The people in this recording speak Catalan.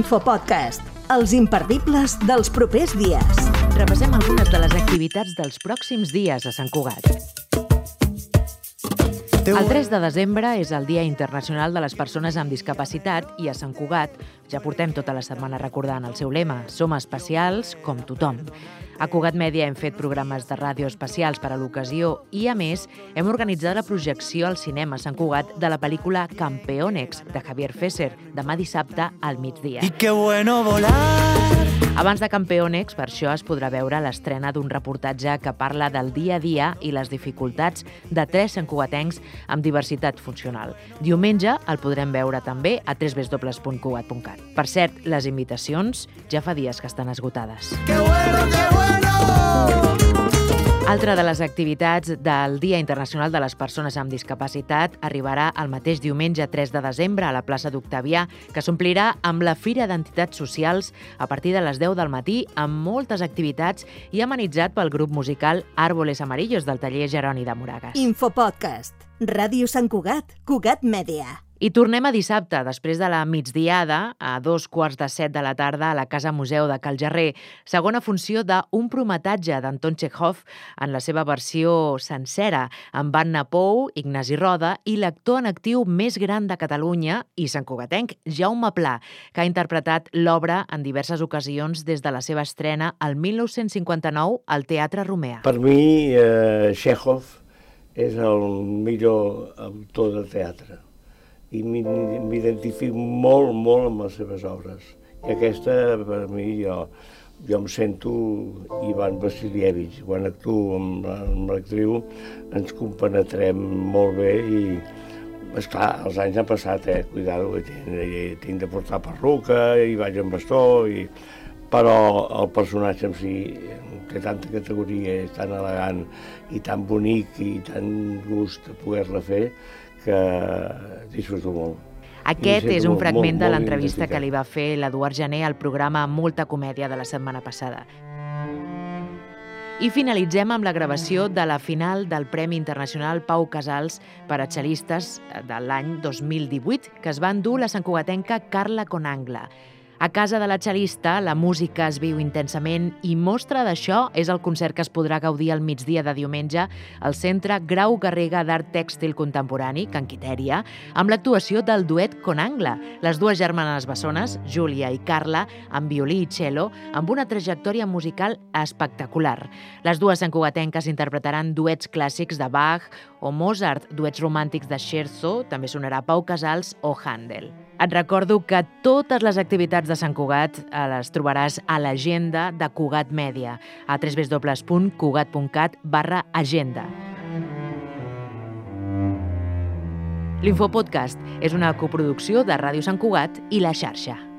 Infopodcast, els imperdibles dels propers dies. Repassem algunes de les activitats dels pròxims dies a Sant Cugat. El 3 de desembre és el Dia Internacional de les Persones amb Discapacitat i a Sant Cugat ja portem tota la setmana recordant el seu lema Som especials com tothom. A Cugat Mèdia hem fet programes de ràdio especials per a l'ocasió i, a més, hem organitzat la projecció al cinema Sant Cugat de la pel·lícula Campeonex, de Javier Fesser, demà dissabte al migdia. Y qué bueno volar. Abans de Campeonex, per això es podrà veure l'estrena d'un reportatge que parla del dia a dia i les dificultats de tres santcugatencs amb diversitat funcional. Diumenge el podrem veure també a www.cugat.cat. Per cert, les invitacions ja fa dies que estan esgotades. Qué bueno, qué bueno. Altra de les activitats del Dia Internacional de les Persones amb Discapacitat arribarà el mateix diumenge 3 de desembre a la plaça d'Octavià, que s'omplirà amb la Fira d'Entitats Socials a partir de les 10 del matí amb moltes activitats i amenitzat pel grup musical Árboles Amarillos del taller Jeroni de Moragas. Infopodcast, Ràdio Sant Cugat, Cugat Mèdia. I tornem a dissabte, després de la migdiada, a dos quarts de set de la tarda a la Casa Museu de Cal Gerrer, segona funció d'un prometatge d'Anton Chekhov en la seva versió sencera, amb Anna Pou, Ignasi Roda i l'actor en actiu més gran de Catalunya i Sant Cugatenc, Jaume Pla, que ha interpretat l'obra en diverses ocasions des de la seva estrena al 1959 al Teatre Romea. Per mi, eh, Chekhov és el millor autor de teatre i m'identifico molt, molt amb les seves obres. I aquesta, per mi, jo, jo em sento Ivan Vasilievich. Quan actuo amb, amb l'actriu ens compenetrem molt bé i, esclar, els anys han passat, eh? Cuidado, que tinc, tinc de portar perruca i vaig amb bastó, i... però el personatge en si té tanta categoria, és tan elegant i tan bonic i tan gust de poder-la fer que disfruto molt. Aquest és un molt, fragment molt, de l'entrevista que li va fer l'Eduard Gené al programa Molta Comèdia de la setmana passada. I finalitzem amb la gravació de la final del Premi Internacional Pau Casals per a xelistes de l'any 2018, que es va endur la santcugatenca Carla Conangla. A casa de la xelista, la música es viu intensament i mostra d'això és el concert que es podrà gaudir al migdia de diumenge al Centre Grau Garrega d'Art Tèxtil Contemporani, Can Quitèria, amb l'actuació del duet Conangla, les dues germanes bessones, Júlia i Carla, amb violí i cello, amb una trajectòria musical espectacular. Les dues santcugatenques interpretaran duets clàssics de Bach o Mozart, duets romàntics de Scherzo, també sonarà Pau Casals o Handel. Et recordo que totes les activitats de Sant Cugat eh, les trobaràs a l'agenda de Cugat Mèdia, a www.cugat.cat barra agenda. L'Infopodcast és una coproducció de Ràdio Sant Cugat i La Xarxa.